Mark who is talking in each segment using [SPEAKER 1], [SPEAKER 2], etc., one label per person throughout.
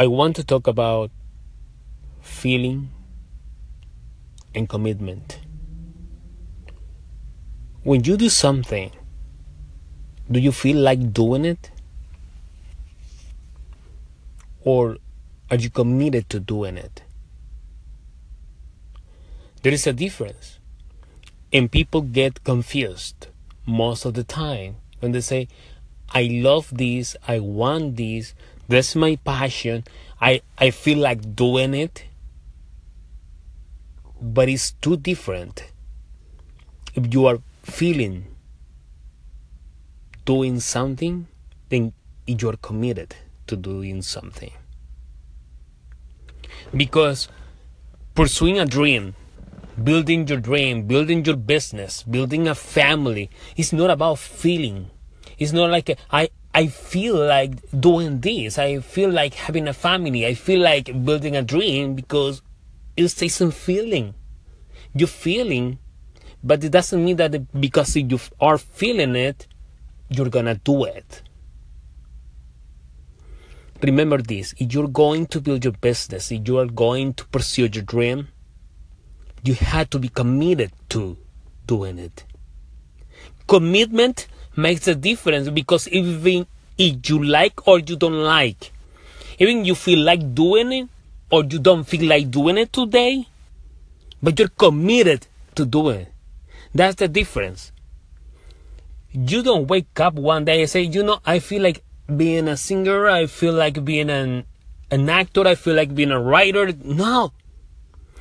[SPEAKER 1] I want to talk about feeling and commitment. When you do something, do you feel like doing it? Or are you committed to doing it? There is a difference. And people get confused most of the time when they say, I love this, I want this, that's my passion, I, I feel like doing it. But it's too different. If you are feeling doing something, then you're committed to doing something. Because pursuing a dream, building your dream, building your business, building a family, is not about feeling. It's not like I I feel like doing this. I feel like having a family. I feel like building a dream because it's some feeling. You're feeling, but it doesn't mean that because you are feeling it, you're gonna do it. Remember this if you're going to build your business, if you are going to pursue your dream, you have to be committed to doing it. Commitment makes a difference because even if you like or you don't like, even you feel like doing it or you don't feel like doing it today, but you're committed to doing it. That's the difference. You don't wake up one day and say, you know, I feel like being a singer, I feel like being an an actor, I feel like being a writer. No.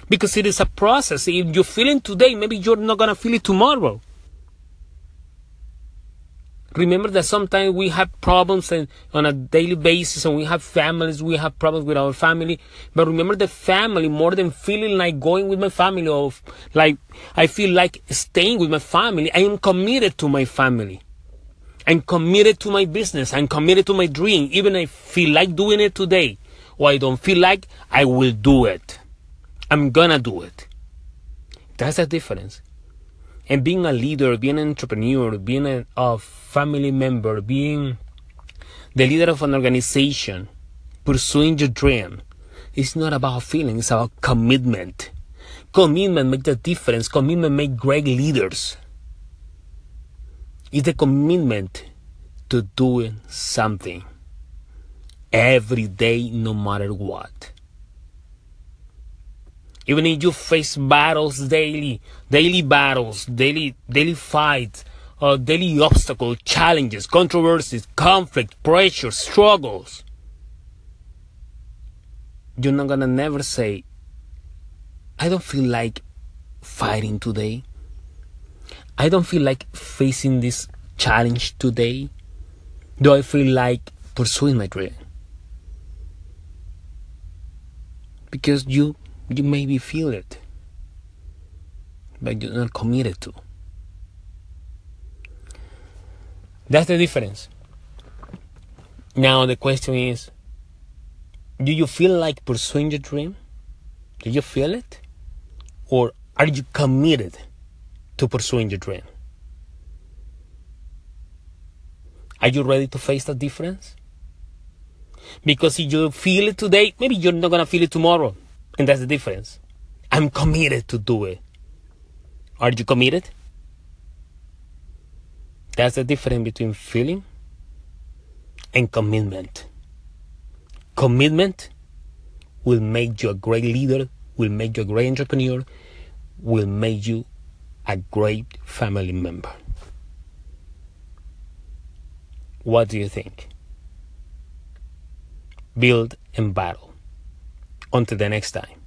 [SPEAKER 1] Because it is a process. If you're feeling today, maybe you're not gonna feel it tomorrow. Remember that sometimes we have problems and, on a daily basis and we have families, we have problems with our family. But remember the family more than feeling like going with my family or like I feel like staying with my family. I am committed to my family. I'm committed to my business. I'm committed to my dream. Even if I feel like doing it today or I don't feel like, I will do it. I'm gonna do it. That's the difference. And being a leader, being an entrepreneur, being a, a family member, being the leader of an organization, pursuing your dream, it's not about feeling, it's about commitment. Commitment makes a difference. Commitment makes great leaders. It's the commitment to doing something every day, no matter what. Even if you face battles daily, daily battles, daily daily fights, uh, daily obstacles, challenges, controversies, conflict, pressure, struggles, you're not gonna never say, I don't feel like fighting today. I don't feel like facing this challenge today. Do I feel like pursuing my dream? Because you you maybe feel it, but you're not committed to. That's the difference. Now the question is do you feel like pursuing your dream? Do you feel it? Or are you committed to pursuing your dream? Are you ready to face that difference? Because if you feel it today, maybe you're not going to feel it tomorrow. And that's the difference. I'm committed to do it. Are you committed? That's the difference between feeling and commitment. Commitment will make you a great leader, will make you a great entrepreneur, will make you a great family member. What do you think? Build and battle. Until the next time.